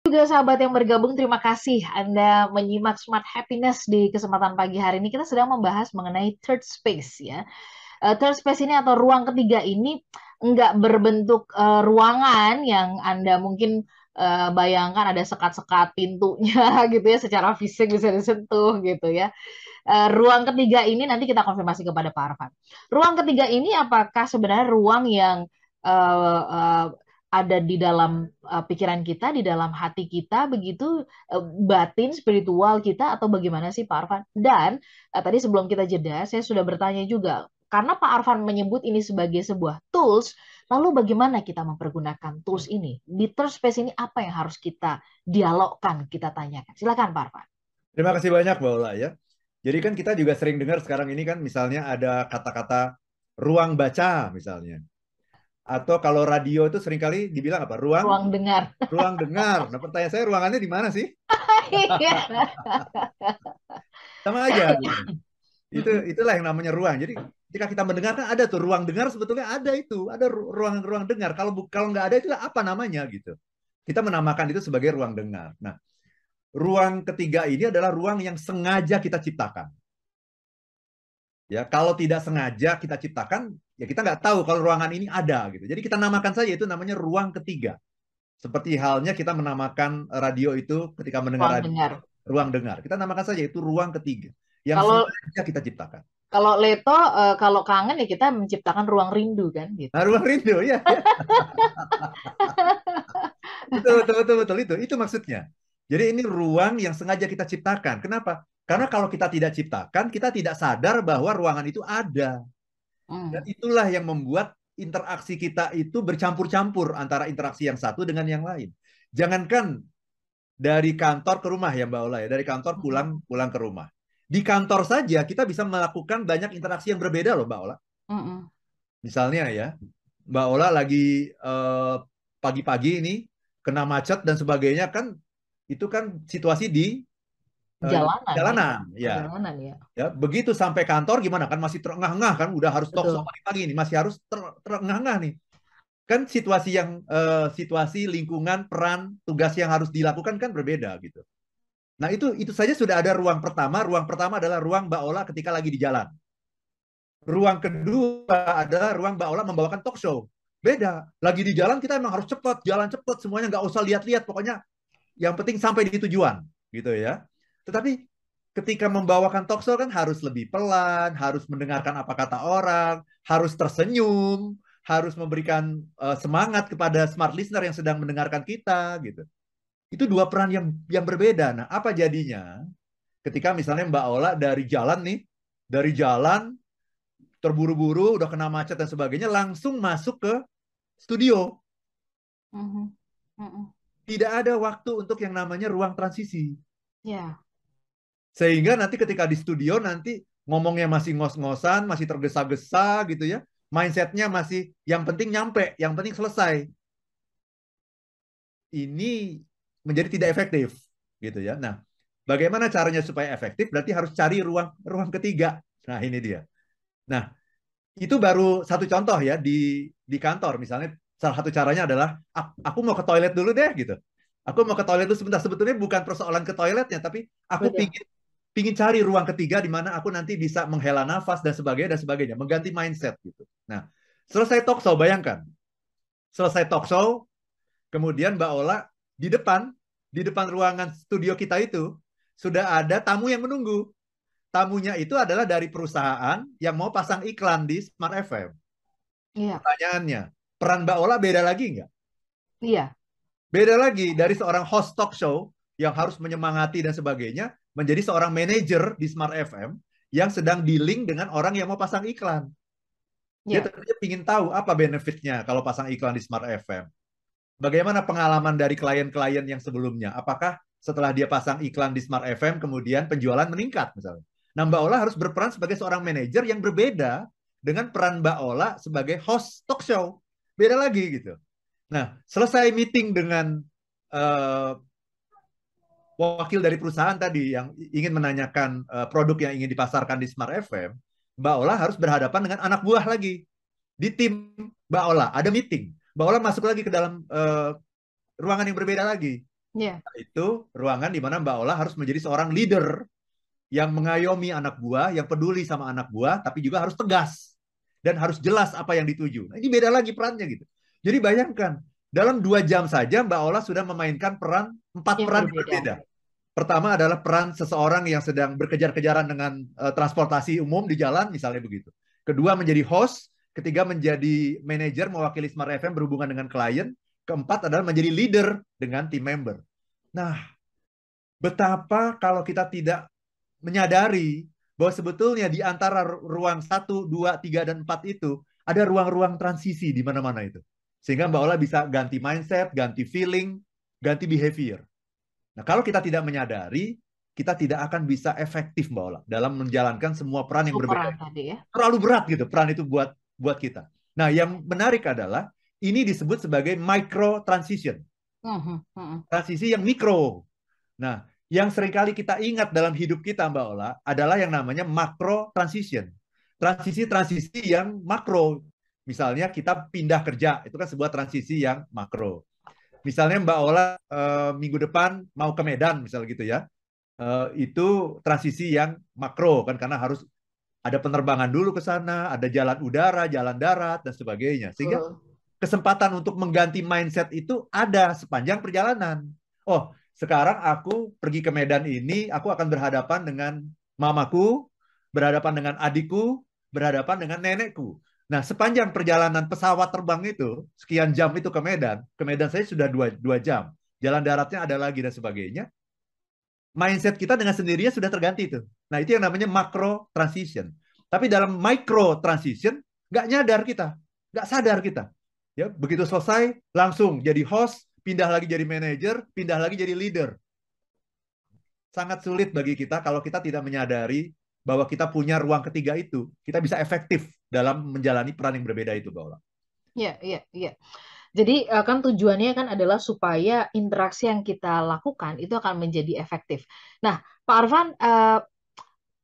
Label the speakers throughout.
Speaker 1: juga sahabat yang bergabung, terima kasih Anda menyimak Smart Happiness di kesempatan pagi hari ini. Kita sedang membahas mengenai third space ya. Uh, third space ini atau ruang ketiga ini nggak berbentuk uh, ruangan yang Anda mungkin uh, bayangkan ada sekat-sekat pintunya gitu ya secara fisik bisa disentuh gitu ya. Uh, ruang ketiga ini nanti kita konfirmasi kepada Pak Arfan. Ruang ketiga ini apakah sebenarnya ruang yang uh, uh, ada di dalam uh, pikiran kita, di dalam hati kita, begitu uh, batin spiritual kita atau bagaimana sih Pak Arfan? Dan uh, tadi sebelum kita jeda, saya sudah bertanya juga karena Pak Arfan menyebut ini sebagai sebuah tools, lalu bagaimana kita mempergunakan tools ini? Di space ini apa yang harus kita dialogkan, kita tanyakan? Silakan Pak Arfan.
Speaker 2: Terima kasih banyak Mbak Ola ya. Jadi kan kita juga sering dengar sekarang ini kan misalnya ada kata-kata ruang baca misalnya atau kalau radio itu sering kali dibilang apa? Ruang
Speaker 1: ruang dengar.
Speaker 2: Ruang dengar. Nah, pertanyaan saya ruangannya di mana sih?
Speaker 1: Iya.
Speaker 2: Sama aja. Gitu. Itu itulah yang namanya ruang. Jadi ketika kita mendengarkan ada tuh ruang dengar sebetulnya ada itu, ada ruang-ruang dengar. Kalau kalau nggak ada itu apa namanya gitu. Kita menamakan itu sebagai ruang dengar. Nah, ruang ketiga ini adalah ruang yang sengaja kita ciptakan. Ya, kalau tidak sengaja kita ciptakan, ya kita nggak tahu kalau ruangan ini ada gitu. Jadi kita namakan saja itu namanya ruang ketiga. Seperti halnya kita menamakan radio itu ketika mendengar ruang radio, dengar. ruang dengar. Kita namakan saja itu ruang ketiga yang kalau, sengaja kita ciptakan.
Speaker 1: Kalau Leto, uh, kalau kangen ya kita menciptakan ruang rindu kan gitu.
Speaker 2: Nah, ruang rindu ya. ya. betul, betul, betul, betul itu. Itu maksudnya. Jadi ini ruang yang sengaja kita ciptakan. Kenapa? Karena kalau kita tidak ciptakan, kita tidak sadar bahwa ruangan itu ada. Hmm. Dan itulah yang membuat interaksi kita itu bercampur-campur antara interaksi yang satu dengan yang lain. Jangankan dari kantor ke rumah ya Mbak Ola ya, dari kantor hmm. pulang pulang ke rumah. Di kantor saja kita bisa melakukan banyak interaksi yang berbeda loh Mbak Ola. Hmm. Misalnya ya, Mbak Ola lagi eh, pagi-pagi ini kena macet dan sebagainya kan itu kan situasi di
Speaker 1: jalanan.
Speaker 2: jalanan ya. jalanan ya ya begitu sampai kantor gimana? Kan masih terengah-engah kan udah harus talk pagi-pagi ini masih harus ter terengah-engah nih. Kan situasi yang uh, situasi lingkungan peran tugas yang harus dilakukan kan berbeda gitu. Nah itu itu saja sudah ada ruang pertama. Ruang pertama adalah ruang Mbak Ola ketika lagi di jalan. Ruang kedua adalah ruang Mbak Ola membawakan talk show. Beda. Lagi di jalan kita emang harus cepat jalan cepat semuanya nggak usah lihat-lihat. Pokoknya yang penting sampai di tujuan gitu ya tetapi ketika membawakan talk show kan harus lebih pelan, harus mendengarkan apa kata orang, harus tersenyum, harus memberikan uh, semangat kepada smart listener yang sedang mendengarkan kita gitu. Itu dua peran yang yang berbeda. Nah, apa jadinya ketika misalnya Mbak Ola dari jalan nih, dari jalan terburu-buru udah kena macet dan sebagainya langsung masuk ke studio. Mm -hmm. Mm -hmm. Tidak ada waktu untuk yang namanya ruang transisi.
Speaker 1: Ya. Yeah.
Speaker 2: Sehingga nanti ketika di studio nanti ngomongnya masih ngos-ngosan, masih tergesa-gesa gitu ya. Mindsetnya masih yang penting nyampe, yang penting selesai. Ini menjadi tidak efektif gitu ya. Nah, bagaimana caranya supaya efektif? Berarti harus cari ruang ruang ketiga. Nah, ini dia. Nah, itu baru satu contoh ya di di kantor misalnya salah satu caranya adalah aku mau ke toilet dulu deh gitu. Aku mau ke toilet dulu sebentar sebetulnya bukan persoalan ke toiletnya tapi aku Betul. pingin pingin cari ruang ketiga di mana aku nanti bisa menghela nafas dan sebagainya dan sebagainya, mengganti mindset gitu. Nah, selesai talk show bayangkan. Selesai talk show, kemudian Mbak Ola di depan di depan ruangan studio kita itu sudah ada tamu yang menunggu. Tamunya itu adalah dari perusahaan yang mau pasang iklan di Smart FM. Iya. Pertanyaannya, peran Mbak Ola beda lagi nggak?
Speaker 1: Iya.
Speaker 2: Beda lagi dari seorang host talk show yang harus menyemangati dan sebagainya menjadi seorang manajer di Smart FM yang sedang dealing dengan orang yang mau pasang iklan. Dia yeah. tentunya ingin tahu apa benefitnya kalau pasang iklan di Smart FM. Bagaimana pengalaman dari klien-klien yang sebelumnya? Apakah setelah dia pasang iklan di Smart FM kemudian penjualan meningkat misalnya? Nah Mbak Ola harus berperan sebagai seorang manajer yang berbeda dengan peran Mbak Ola sebagai host talk show. Beda lagi gitu. Nah selesai meeting dengan uh, wakil dari perusahaan tadi yang ingin menanyakan uh, produk yang ingin dipasarkan di Smart FM, Mbak Ola harus berhadapan dengan anak buah lagi di tim Mbak Ola. Ada meeting, Mbak Ola masuk lagi ke dalam uh, ruangan yang berbeda lagi.
Speaker 1: Yeah.
Speaker 2: Itu ruangan di mana Mbak Ola harus menjadi seorang leader yang mengayomi anak buah, yang peduli sama anak buah, tapi juga harus tegas dan harus jelas apa yang dituju. Nah, ini beda lagi perannya gitu. Jadi bayangkan dalam dua jam saja Mbak Ola sudah memainkan peran empat yang peran berbeda. berbeda. Pertama adalah peran seseorang yang sedang berkejar-kejaran dengan uh, transportasi umum di jalan, misalnya begitu. Kedua menjadi host, ketiga menjadi manajer mewakili Smart FM berhubungan dengan klien, keempat adalah menjadi leader dengan tim member. Nah, betapa kalau kita tidak menyadari bahwa sebetulnya di antara ruang satu, dua, tiga, dan empat itu ada ruang-ruang transisi di mana-mana itu. Sehingga Mbak Ola bisa ganti mindset, ganti feeling, ganti behavior. Nah, kalau kita tidak menyadari, kita tidak akan bisa efektif Mbak Ola dalam menjalankan semua peran yang berbeda. Tadi ya. Terlalu berat gitu peran itu buat buat kita. Nah, yang menarik adalah ini disebut sebagai micro transition. Uh -huh. Transisi yang mikro. Nah, yang sering kali kita ingat dalam hidup kita, Mbak Ola, adalah yang namanya makro transition. Transisi-transisi yang makro. Misalnya kita pindah kerja, itu kan sebuah transisi yang makro. Misalnya Mbak Ola uh, minggu depan mau ke Medan, misalnya gitu ya. Uh, itu transisi yang makro kan karena harus ada penerbangan dulu ke sana, ada jalan udara, jalan darat dan sebagainya. Sehingga kesempatan untuk mengganti mindset itu ada sepanjang perjalanan. Oh, sekarang aku pergi ke Medan ini, aku akan berhadapan dengan mamaku, berhadapan dengan adikku, berhadapan dengan nenekku. Nah, sepanjang perjalanan pesawat terbang itu, sekian jam itu ke Medan, ke Medan saya sudah dua, dua jam. Jalan daratnya ada lagi dan sebagainya. Mindset kita dengan sendirinya sudah terganti itu. Nah, itu yang namanya macro transition. Tapi dalam micro transition, nggak nyadar kita, nggak sadar kita. Ya, begitu selesai, langsung jadi host, pindah lagi jadi manajer, pindah lagi jadi leader. Sangat sulit bagi kita kalau kita tidak menyadari bahwa kita punya ruang ketiga itu, kita bisa efektif dalam menjalani peran yang berbeda itu, Mbak Ola.
Speaker 1: Iya, iya, iya. Jadi eh, kan tujuannya kan adalah supaya interaksi yang kita lakukan itu akan menjadi efektif. Nah, Pak Arfan, eh,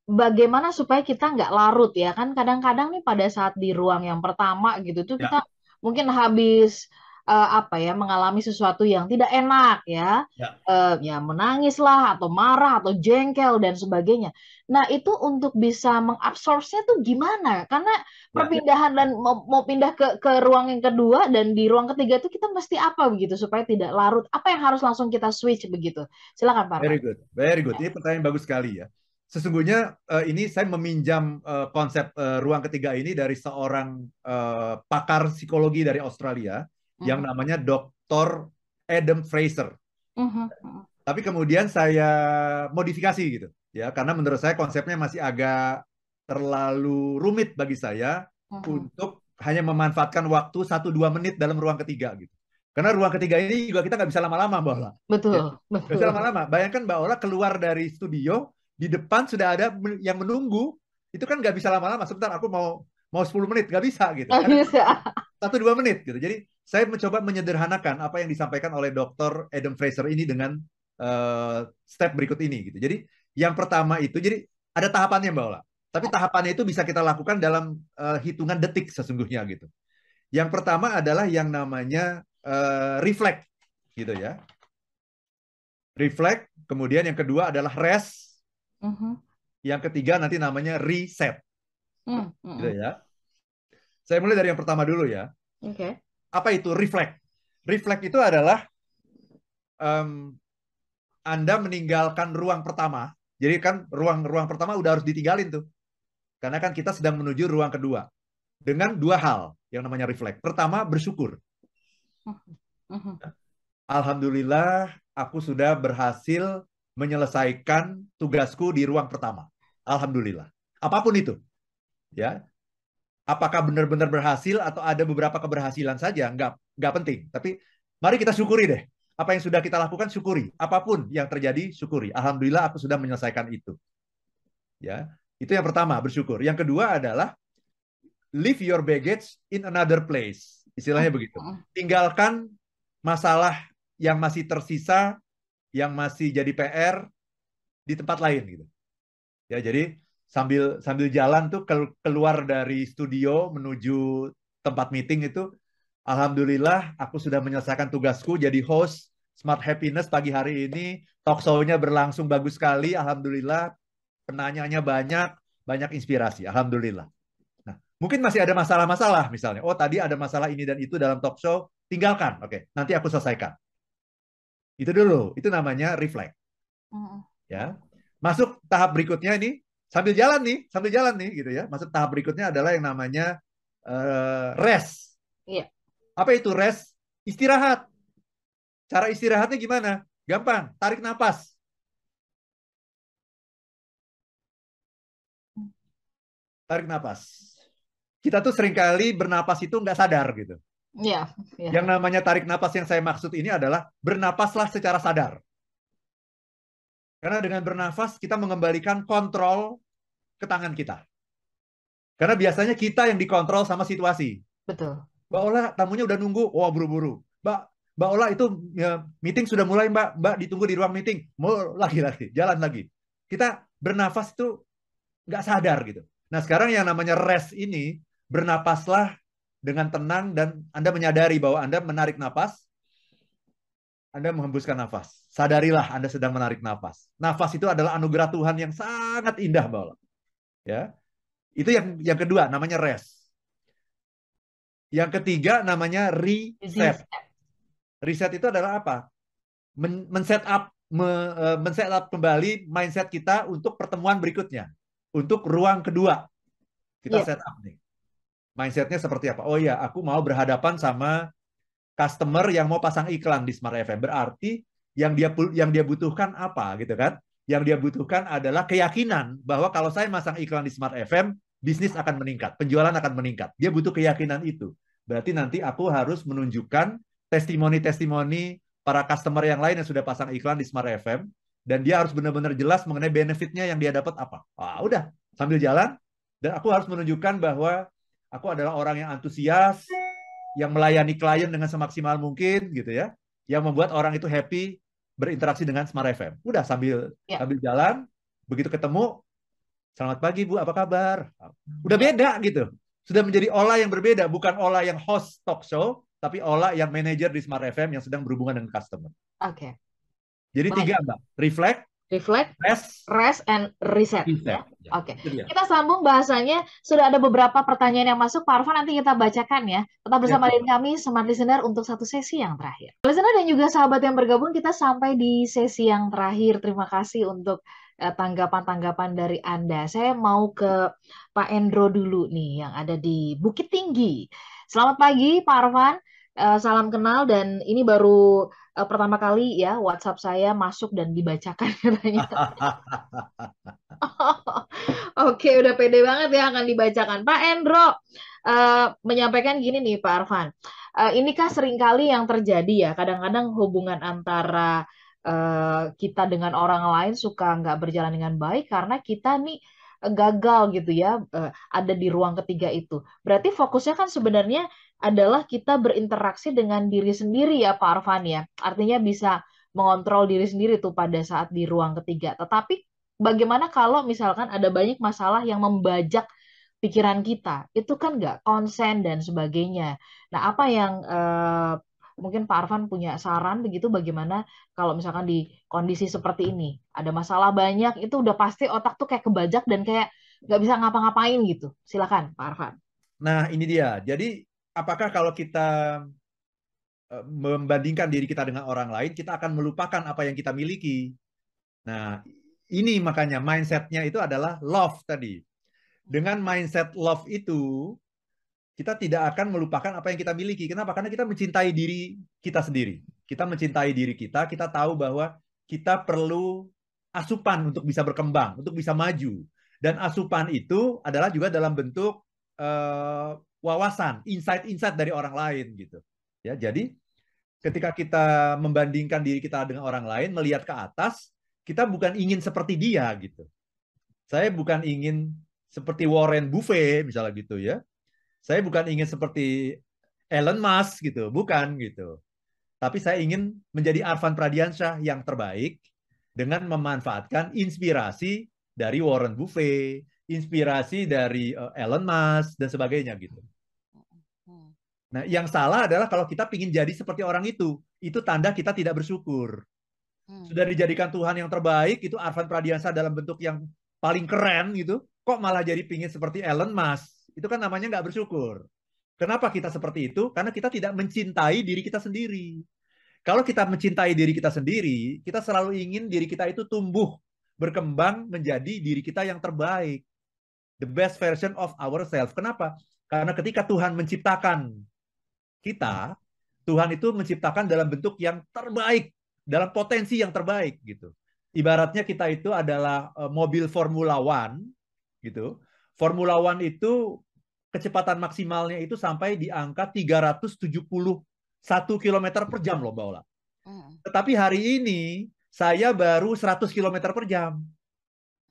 Speaker 1: bagaimana supaya kita nggak larut ya? Kan kadang-kadang nih pada saat di ruang yang pertama gitu tuh ya. kita mungkin habis uh, apa ya mengalami sesuatu yang tidak enak ya, ya. Uh, ya menangis lah atau marah atau jengkel dan sebagainya. Nah itu untuk bisa mengabsorbnya tuh gimana? Karena ya, ya. perpindahan dan mau, mau pindah ke ke ruang yang kedua dan di ruang ketiga itu kita mesti apa begitu supaya tidak larut? Apa yang harus langsung kita switch begitu? Silakan Pak.
Speaker 2: Very good, very good. Ini pertanyaan bagus sekali ya sesungguhnya uh, ini saya meminjam uh, konsep uh, ruang ketiga ini dari seorang uh, pakar psikologi dari Australia hmm. yang namanya Dr. Adam Fraser. Hmm. Tapi kemudian saya modifikasi gitu, ya karena menurut saya konsepnya masih agak terlalu rumit bagi saya hmm. untuk hanya memanfaatkan waktu satu dua menit dalam ruang ketiga gitu. Karena ruang ketiga ini juga kita nggak bisa lama-lama, Mbak Ola.
Speaker 1: Betul, ya, betul.
Speaker 2: bisa lama-lama. Bayangkan Mbak Ola keluar dari studio, di depan sudah ada yang menunggu, itu kan nggak bisa lama-lama. Sebentar, aku mau mau 10 menit, nggak bisa gitu. Nggak bisa. Satu dua menit gitu. Jadi saya mencoba menyederhanakan apa yang disampaikan oleh Dr. Adam Fraser ini dengan uh, step berikut ini gitu. Jadi yang pertama itu jadi ada tahapannya Mbak Ola. Tapi tahapannya itu bisa kita lakukan dalam uh, hitungan detik sesungguhnya gitu. Yang pertama adalah yang namanya uh, reflect gitu ya. Reflect, kemudian yang kedua adalah rest. Uh -huh. Yang ketiga nanti namanya reset. Uh -huh. Gitu ya. Saya mulai dari yang pertama dulu ya. Oke. Okay apa itu reflect? Reflect itu adalah um, Anda meninggalkan ruang pertama. Jadi kan ruang-ruang pertama udah harus ditinggalin tuh. Karena kan kita sedang menuju ruang kedua. Dengan dua hal yang namanya reflect. Pertama, bersyukur. Alhamdulillah, aku sudah berhasil menyelesaikan tugasku di ruang pertama. Alhamdulillah. Apa pun itu. Ya, apakah benar-benar berhasil atau ada beberapa keberhasilan saja nggak nggak penting. Tapi mari kita syukuri deh. Apa yang sudah kita lakukan syukuri. Apa pun yang terjadi syukuri. Alhamdulillah aku sudah menyelesaikan itu. Ya itu yang pertama bersyukur. Yang kedua adalah leave your baggage in another place. Istilahnya begitu. Tinggalkan masalah yang masih tersisa yang masih jadi PR di tempat lain gitu. Ya jadi sambil sambil jalan tuh keluar dari studio menuju tempat meeting itu alhamdulillah aku sudah menyelesaikan tugasku jadi host Smart Happiness pagi hari ini. Talk show-nya berlangsung bagus sekali. Alhamdulillah. Penanyanya banyak. Banyak inspirasi. Alhamdulillah. Nah, mungkin masih ada masalah-masalah misalnya. Oh, tadi ada masalah ini dan itu dalam talk show. Tinggalkan. Oke, nanti aku selesaikan. Itu dulu. Itu namanya reflect. Ya. Masuk tahap berikutnya ini sambil jalan nih, sambil jalan nih gitu ya. Masuk tahap berikutnya adalah yang namanya uh, rest.
Speaker 1: Iya.
Speaker 2: Apa itu rest? Istirahat. Cara istirahatnya gimana? Gampang, tarik nafas. Tarik nafas. Kita tuh sering kali bernapas itu nggak sadar gitu.
Speaker 1: Iya. Ya.
Speaker 2: Yang namanya tarik nafas yang saya maksud ini adalah bernapaslah secara sadar. Karena dengan bernafas kita mengembalikan kontrol ke tangan kita. Karena biasanya kita yang dikontrol sama situasi.
Speaker 1: Betul.
Speaker 2: Mbak Ola tamunya udah nunggu, wah oh, buru-buru. Mbak Mbak Ola itu ya, meeting sudah mulai Mbak, Mbak ditunggu di ruang meeting. Mau lagi lagi, jalan lagi. Kita bernafas itu nggak sadar gitu. Nah sekarang yang namanya rest ini bernapaslah dengan tenang dan Anda menyadari bahwa Anda menarik nafas, Anda menghembuskan nafas. Sadarilah Anda sedang menarik nafas. Nafas itu adalah anugerah Tuhan yang sangat indah, Ola. Ya, itu yang yang kedua namanya rest. Yang ketiga namanya reset. Reset itu adalah apa? Men, men-set up me, uh, men-set up kembali mindset kita untuk pertemuan berikutnya. Untuk ruang kedua. Kita yeah. set up nih. Mindsetnya seperti apa? Oh ya, aku mau berhadapan sama customer yang mau pasang iklan di Smart FM. Berarti yang dia yang dia butuhkan apa gitu kan? Yang dia butuhkan adalah keyakinan bahwa kalau saya masang iklan di Smart FM, bisnis akan meningkat, penjualan akan meningkat. Dia butuh keyakinan itu. Berarti nanti aku harus menunjukkan testimoni-testimoni para customer yang lain yang sudah pasang iklan di Smart FM dan dia harus benar-benar jelas mengenai benefitnya yang dia dapat apa. Ah, udah, sambil jalan dan aku harus menunjukkan bahwa aku adalah orang yang antusias, yang melayani klien dengan semaksimal mungkin gitu ya, yang membuat orang itu happy berinteraksi dengan Smart FM. Udah sambil ya. sambil jalan, begitu ketemu Selamat pagi Bu, apa kabar? Udah beda gitu. Sudah menjadi Ola yang berbeda, bukan Ola yang host talk show, tapi Ola yang manajer di Smart FM yang sedang berhubungan dengan customer.
Speaker 1: Oke. Okay.
Speaker 2: Jadi Baik. tiga Mbak, reflect,
Speaker 1: reflect,
Speaker 2: rest,
Speaker 1: rest and reset. reset. Ya. Oke. Okay. Kita sambung bahasanya. Sudah ada beberapa pertanyaan yang masuk. Pak Arfan nanti kita bacakan ya. Tetap bersama ya. dengan kami Smart Listener untuk satu sesi yang terakhir. Listener dan juga sahabat yang bergabung kita sampai di sesi yang terakhir. Terima kasih untuk Eh, tanggapan-tanggapan dari Anda. Saya mau ke Pak Endro dulu nih yang ada di Bukit Tinggi. Selamat pagi Pak Arfan. Uh, salam kenal dan ini baru uh, pertama kali ya WhatsApp saya masuk dan dibacakan katanya. Oke, udah pede banget ya akan dibacakan. Pak Endro uh, menyampaikan gini nih Pak Arfan. Uh, ini kan sering kali yang terjadi ya, kadang-kadang hubungan antara Eh, kita dengan orang lain suka nggak berjalan dengan baik karena kita nih eh, gagal gitu ya uh, ada di ruang ketiga itu. Berarti fokusnya kan sebenarnya adalah kita berinteraksi dengan diri sendiri ya Pak Arfan ya. Artinya bisa mengontrol diri sendiri tuh pada saat di ruang ketiga. Tetapi bagaimana kalau misalkan ada banyak masalah yang membajak pikiran kita, itu kan nggak konsen dan sebagainya. Nah, apa yang uh, mungkin Pak Arfan punya saran begitu bagaimana kalau misalkan di kondisi seperti ini ada masalah banyak itu udah pasti otak tuh kayak kebajak dan kayak nggak bisa ngapa-ngapain gitu silakan Pak Arfan
Speaker 2: nah ini dia jadi apakah kalau kita eh, membandingkan diri kita dengan orang lain kita akan melupakan apa yang kita miliki nah ini makanya mindsetnya itu adalah love tadi dengan mindset love itu kita tidak akan melupakan apa yang kita miliki. Kenapa? Karena kita mencintai diri kita sendiri. Kita mencintai diri kita, kita tahu bahwa kita perlu asupan untuk bisa berkembang, untuk bisa maju. Dan asupan itu adalah juga dalam bentuk uh, wawasan, insight-insight dari orang lain gitu. Ya, jadi ketika kita membandingkan diri kita dengan orang lain, melihat ke atas, kita bukan ingin seperti dia gitu. Saya bukan ingin seperti Warren Buffett misalnya gitu ya saya bukan ingin seperti Elon Musk gitu, bukan gitu. Tapi saya ingin menjadi Arvan Pradiansyah yang terbaik dengan memanfaatkan inspirasi dari Warren Buffett, inspirasi dari uh, Elon Musk dan sebagainya gitu. Nah, yang salah adalah kalau kita ingin jadi seperti orang itu, itu tanda kita tidak bersyukur. Hmm. Sudah dijadikan Tuhan yang terbaik, itu Arvan Pradiansa dalam bentuk yang paling keren gitu, kok malah jadi pingin seperti Elon Musk. Itu kan namanya nggak bersyukur. Kenapa kita seperti itu? Karena kita tidak mencintai diri kita sendiri. Kalau kita mencintai diri kita sendiri, kita selalu ingin diri kita itu tumbuh, berkembang menjadi diri kita yang terbaik. The best version of ourselves. Kenapa? Karena ketika Tuhan menciptakan kita, Tuhan itu menciptakan dalam bentuk yang terbaik, dalam potensi yang terbaik gitu. Ibaratnya kita itu adalah uh, mobil Formula One gitu. Formula One itu kecepatan maksimalnya itu sampai di angka 371 km per jam loh Mbak Ola. Mm. Tetapi hari ini saya baru 100 km per jam.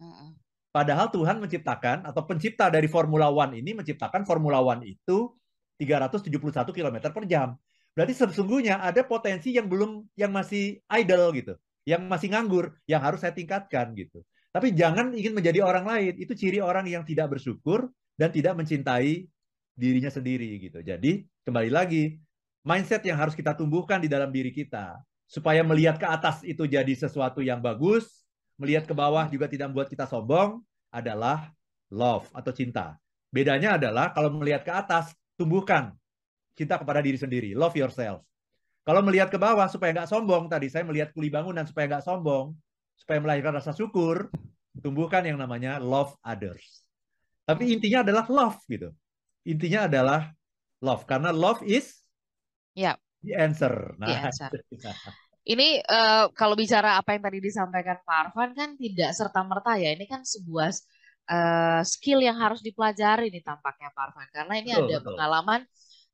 Speaker 2: Mm. Padahal Tuhan menciptakan atau pencipta dari Formula One ini menciptakan Formula One itu 371 km per jam. Berarti sesungguhnya ada potensi yang belum yang masih idle gitu, yang masih nganggur, yang harus saya tingkatkan gitu. Tapi jangan ingin menjadi orang lain. Itu ciri orang yang tidak bersyukur dan tidak mencintai dirinya sendiri gitu. Jadi kembali lagi mindset yang harus kita tumbuhkan di dalam diri kita supaya melihat ke atas itu jadi sesuatu yang bagus, melihat ke bawah juga tidak membuat kita sombong adalah love atau cinta. Bedanya adalah kalau melihat ke atas tumbuhkan cinta kepada diri sendiri, love yourself. Kalau melihat ke bawah supaya nggak sombong, tadi saya melihat kuli bangunan supaya nggak sombong, supaya melahirkan rasa syukur, tumbuhkan yang namanya love others. Tapi intinya adalah love gitu. Intinya adalah love karena love is
Speaker 3: ya
Speaker 2: the answer.
Speaker 3: Nah, the answer. Ini uh, kalau bicara apa yang tadi disampaikan Pak Arfan kan tidak serta merta ya. Ini kan sebuah uh, skill yang harus dipelajari nih tampaknya Pak Arfan karena ini betul, ada betul. pengalaman.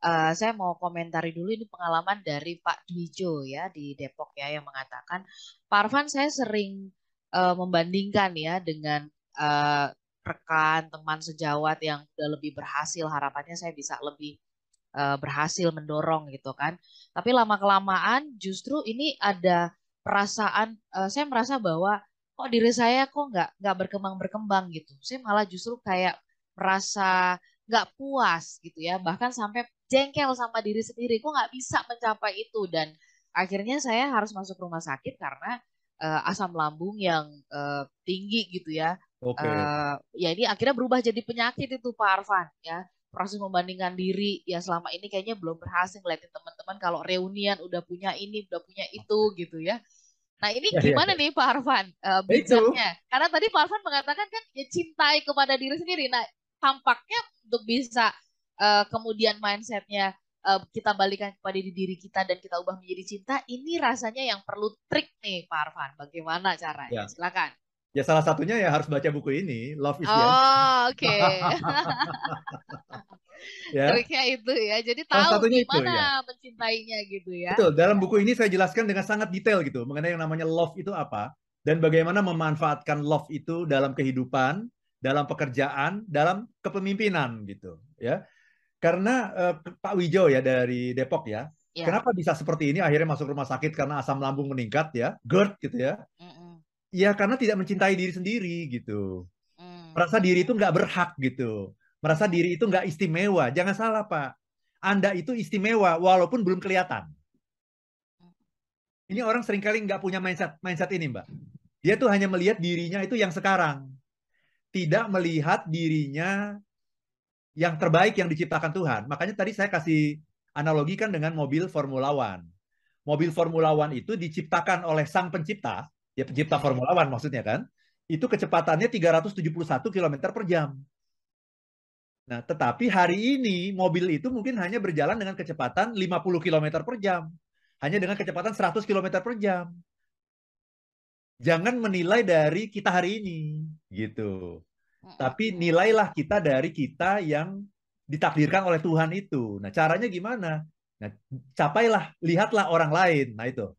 Speaker 3: Uh, saya mau komentari dulu ini pengalaman dari Pak Dwijo ya di Depok ya yang mengatakan Pak Arfan saya sering uh, membandingkan ya dengan uh, rekan, teman sejawat yang udah lebih berhasil, harapannya saya bisa lebih uh, berhasil mendorong gitu kan. Tapi lama kelamaan justru ini ada perasaan, uh, saya merasa bahwa kok diri saya kok nggak nggak berkembang berkembang gitu. Saya malah justru kayak merasa nggak puas gitu ya, bahkan sampai jengkel sama diri sendiri, kok nggak bisa mencapai itu dan akhirnya saya harus masuk rumah sakit karena uh, asam lambung yang uh, tinggi gitu ya Oke. Okay. Uh, ya ini akhirnya berubah jadi penyakit itu Pak Arfan ya. Proses membandingkan diri ya selama ini kayaknya belum berhasil ngeliatin teman-teman kalau reunian udah punya ini, udah punya itu gitu ya. Nah ini ya, ya gimana ya, nih Pak Arfan uh, bijaknya? Karena tadi Pak Arfan mengatakan kan ya cintai kepada diri sendiri. Nah tampaknya untuk bisa uh, kemudian mindsetnya uh, kita balikan kepada diri kita dan kita ubah menjadi cinta, ini rasanya yang perlu trik nih Pak Arfan. Bagaimana caranya? Ya. Silakan.
Speaker 2: Ya salah satunya ya harus baca buku ini, Love is the
Speaker 3: Oh, oke. Okay. ya. Triknya itu ya. Jadi tahu gimana itu, ya. mencintainya gitu ya.
Speaker 2: Betul. Dalam buku ini saya jelaskan dengan sangat detail gitu mengenai yang namanya love itu apa dan bagaimana memanfaatkan love itu dalam kehidupan, dalam pekerjaan, dalam kepemimpinan gitu, ya. Karena uh, Pak Wijo ya dari Depok ya, ya. Kenapa bisa seperti ini? Akhirnya masuk rumah sakit karena asam lambung meningkat ya, GERD gitu ya. Ya karena tidak mencintai diri sendiri gitu. Hmm. Merasa diri itu nggak berhak gitu. Merasa diri itu nggak istimewa. Jangan salah Pak. Anda itu istimewa walaupun belum kelihatan. Ini orang sering kali nggak punya mindset mindset ini Mbak. Dia tuh hanya melihat dirinya itu yang sekarang. Tidak melihat dirinya yang terbaik yang diciptakan Tuhan. Makanya tadi saya kasih analogikan dengan mobil Formula One. Mobil Formula One itu diciptakan oleh sang pencipta ya pencipta Formula One maksudnya kan, itu kecepatannya 371 km per jam. Nah, tetapi hari ini mobil itu mungkin hanya berjalan dengan kecepatan 50 km per jam. Hanya dengan kecepatan 100 km per jam. Jangan menilai dari kita hari ini, gitu. Tapi nilailah kita dari kita yang ditakdirkan oleh Tuhan itu. Nah, caranya gimana? Nah, capailah, lihatlah orang lain. Nah, itu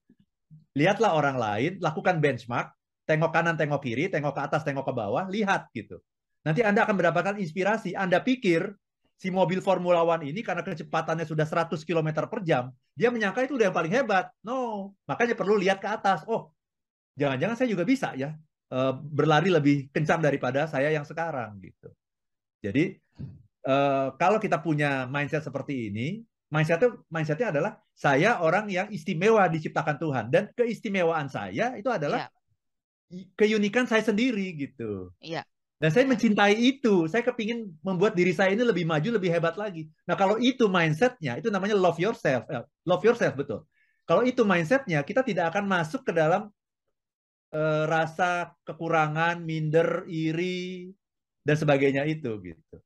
Speaker 2: lihatlah orang lain, lakukan benchmark, tengok kanan, tengok kiri, tengok ke atas, tengok ke bawah, lihat gitu. Nanti Anda akan mendapatkan inspirasi. Anda pikir si mobil Formula One ini karena kecepatannya sudah 100 km per jam, dia menyangka itu udah yang paling hebat. No, makanya perlu lihat ke atas. Oh, jangan-jangan saya juga bisa ya eh, berlari lebih kencang daripada saya yang sekarang gitu. Jadi eh, kalau kita punya mindset seperti ini, Mindsetnya, mindsetnya adalah saya orang yang istimewa diciptakan Tuhan dan keistimewaan saya itu adalah ya. keunikan saya sendiri gitu.
Speaker 3: Iya.
Speaker 2: Dan saya mencintai itu. Saya kepingin membuat diri saya ini lebih maju, lebih hebat lagi. Nah kalau itu mindsetnya, itu namanya love yourself. Eh, love yourself betul. Kalau itu mindsetnya, kita tidak akan masuk ke dalam uh, rasa kekurangan, minder, iri, dan sebagainya itu gitu.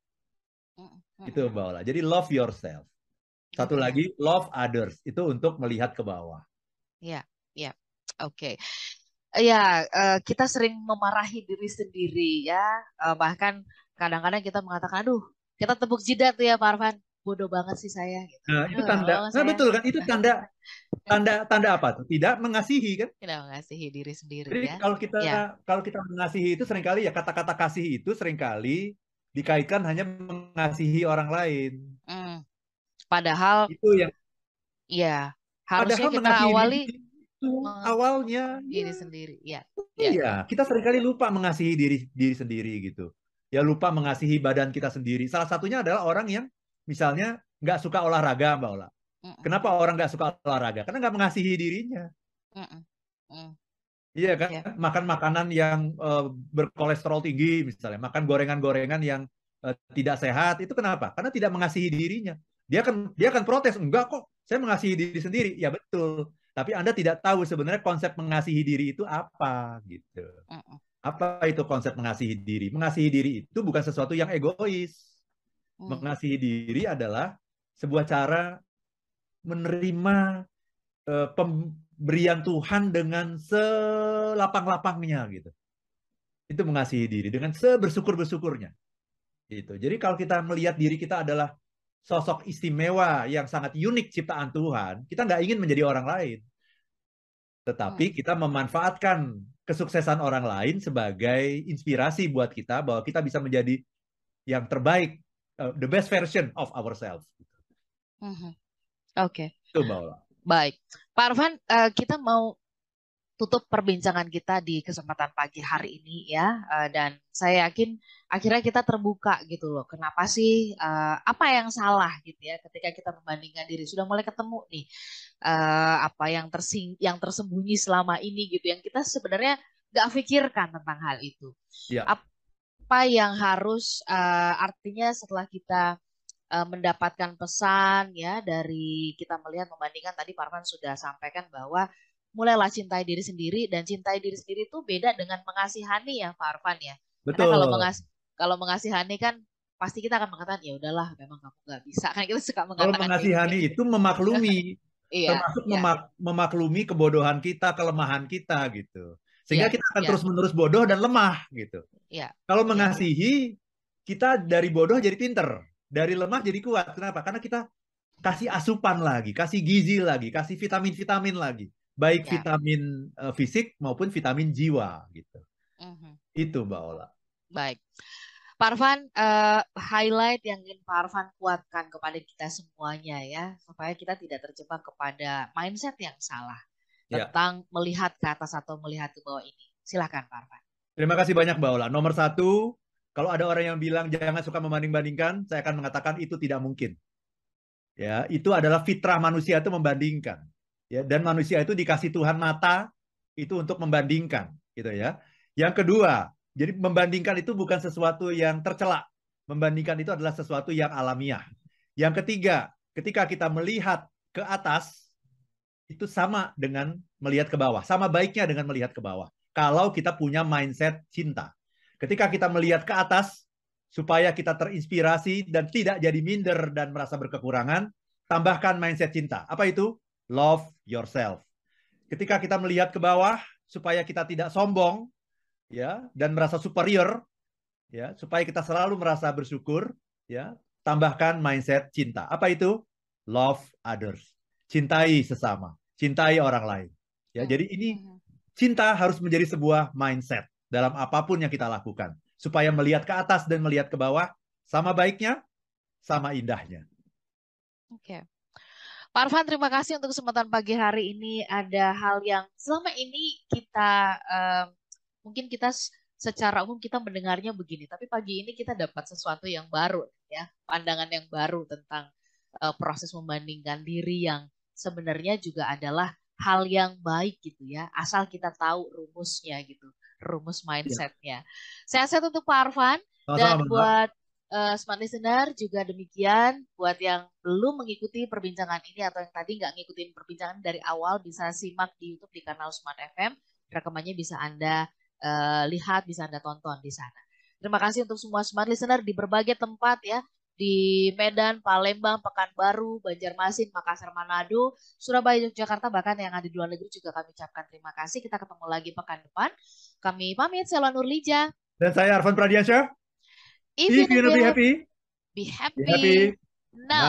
Speaker 2: Itu Mbak Ola. Jadi love yourself. Satu lagi love others. Itu untuk melihat ke bawah.
Speaker 3: Iya, iya. Oke. Ya, uh, kita sering memarahi diri sendiri ya. Uh, bahkan kadang-kadang kita mengatakan, aduh, kita tepuk jidat tuh ya Pak Arfan. Bodoh banget sih saya. Gitu.
Speaker 2: Nah, itu tanda. Nah, betul kan? Itu tanda tanda tanda apa tuh? Tidak mengasihi kan?
Speaker 3: Tidak mengasihi diri sendiri
Speaker 2: Jadi
Speaker 3: ya.
Speaker 2: kalau kita ya. kalau kita mengasihi itu sering kali ya kata-kata kasih itu sering kali dikaitkan hanya mengasihi orang lain.
Speaker 3: Hmm. Padahal
Speaker 2: itu yang
Speaker 3: ya harusnya Padahal kita awali
Speaker 2: itu awalnya
Speaker 3: diri ya. sendiri ya.
Speaker 2: Iya, ya. kita sering kali lupa mengasihi diri diri sendiri gitu. Ya lupa mengasihi badan kita sendiri. Salah satunya adalah orang yang misalnya nggak suka olahraga, Mbak Ola. Kenapa orang nggak suka olahraga? Karena nggak mengasihi dirinya. Mm. Iya kan, yeah. makan makanan yang uh, berkolesterol tinggi misalnya, makan gorengan-gorengan yang uh, tidak sehat itu kenapa? Karena tidak mengasihi dirinya. Dia akan dia akan protes, enggak kok, saya mengasihi diri sendiri. Ya betul, tapi Anda tidak tahu sebenarnya konsep mengasihi diri itu apa gitu. Apa itu konsep mengasihi diri? Mengasihi diri itu bukan sesuatu yang egois. Mm. Mengasihi diri adalah sebuah cara menerima uh, pemberian Tuhan dengan selapang-lapangnya gitu. Itu mengasihi diri dengan sebersyukur-bersyukurnya. Gitu. Jadi kalau kita melihat diri kita adalah sosok istimewa yang sangat unik ciptaan Tuhan, kita nggak ingin menjadi orang lain. Tetapi hmm. kita memanfaatkan kesuksesan orang lain sebagai inspirasi buat kita bahwa kita bisa menjadi yang terbaik, uh, the best version of ourselves.
Speaker 3: Mm -hmm. Oke. Okay.
Speaker 2: Itu.
Speaker 3: Baik. Pak Arfan, uh, kita mau tutup perbincangan kita di kesempatan pagi hari ini ya. Uh, dan saya yakin akhirnya kita terbuka gitu loh. Kenapa sih uh, apa yang salah gitu ya ketika kita membandingkan diri? Sudah mulai ketemu nih uh, apa yang tersing yang tersembunyi selama ini gitu yang kita sebenarnya nggak pikirkan tentang hal itu. Ya. apa yang harus uh, artinya setelah kita uh, mendapatkan pesan ya dari kita melihat membandingkan tadi Parvan sudah sampaikan bahwa mulailah cintai diri sendiri dan cintai diri sendiri itu beda dengan mengasihani ya Pak Arfan ya. Betul. Karena kalau mengas kalau mengasihani kan pasti kita akan mengatakan ya udahlah memang kamu nggak bisa kan kita suka mengatakan
Speaker 2: kalau mengasihani gitu. itu memaklumi iya, termasuk iya. Memak memaklumi kebodohan kita kelemahan kita gitu sehingga iya, kita akan iya. terus menerus bodoh dan lemah gitu iya, kalau iya. mengasihi kita dari bodoh jadi pinter dari lemah jadi kuat. Kenapa? Karena kita kasih asupan lagi, kasih gizi lagi, kasih vitamin-vitamin lagi, baik ya. vitamin uh, fisik maupun vitamin jiwa gitu. Uh-huh. Itu Mbak Ola.
Speaker 3: Baik. Parvan, uh, highlight yang ingin Parvan kuatkan kepada kita semuanya ya, supaya kita tidak terjebak kepada mindset yang salah ya. tentang melihat ke atas atau melihat ke bawah ini. Silahkan Parvan.
Speaker 2: Terima kasih banyak Mbak Ola. Nomor satu, kalau ada orang yang bilang jangan suka membanding-bandingkan, saya akan mengatakan itu tidak mungkin. Ya, itu adalah fitrah manusia itu membandingkan. Ya, dan manusia itu dikasih Tuhan mata itu untuk membandingkan, gitu ya. Yang kedua, jadi membandingkan itu bukan sesuatu yang tercela. Membandingkan itu adalah sesuatu yang alamiah. Yang ketiga, ketika kita melihat ke atas itu sama dengan melihat ke bawah, sama baiknya dengan melihat ke bawah. Kalau kita punya mindset cinta. Ketika kita melihat ke atas, supaya kita terinspirasi dan tidak jadi minder dan merasa berkekurangan, tambahkan mindset cinta. Apa itu? Love yourself. Ketika kita melihat ke bawah, supaya kita tidak sombong, ya, dan merasa superior, ya, supaya kita selalu merasa bersyukur, ya, tambahkan mindset cinta. Apa itu? Love others. Cintai sesama, cintai orang lain. Ya, jadi ini hmm. cinta harus menjadi sebuah mindset dalam apa pun yang kita lakukan. Supaya melihat ke atas dan melihat ke bawah, sama baiknya, sama indahnya.
Speaker 3: Oke. Okay. Pak Arfan, terima kasih untuk kesempatan pagi hari ini. Ada hal yang selama ini kita, uh, mungkin kita secara umum kita mendengarnya begini, tapi pagi ini kita dapat sesuatu yang baru, ya, pandangan yang baru tentang uh, proses membandingkan diri yang sebenarnya juga adalah hal yang baik gitu ya, asal kita tahu rumusnya gitu, rumus iya. mindsetnya. Ya. Sehat-sehat untuk Pak Arfan dan buat uh, smart listener juga demikian buat yang belum mengikuti perbincangan ini atau yang tadi nggak ngikutin perbincangan dari awal bisa simak di YouTube di kanal Smart FM rekamannya bisa anda uh, lihat bisa anda tonton di sana terima kasih untuk semua smart listener di berbagai tempat ya di Medan, Palembang, Pekanbaru, Banjarmasin, Makassar, Manado, Surabaya, Yogyakarta, bahkan yang ada di luar negeri juga kami ucapkan terima kasih. Kita ketemu lagi pekan depan. Kami pamit, saya Nurlija.
Speaker 2: Dan saya Arfan Pradiansyah.
Speaker 3: If, If you're, you're be happy, be happy, be happy. now.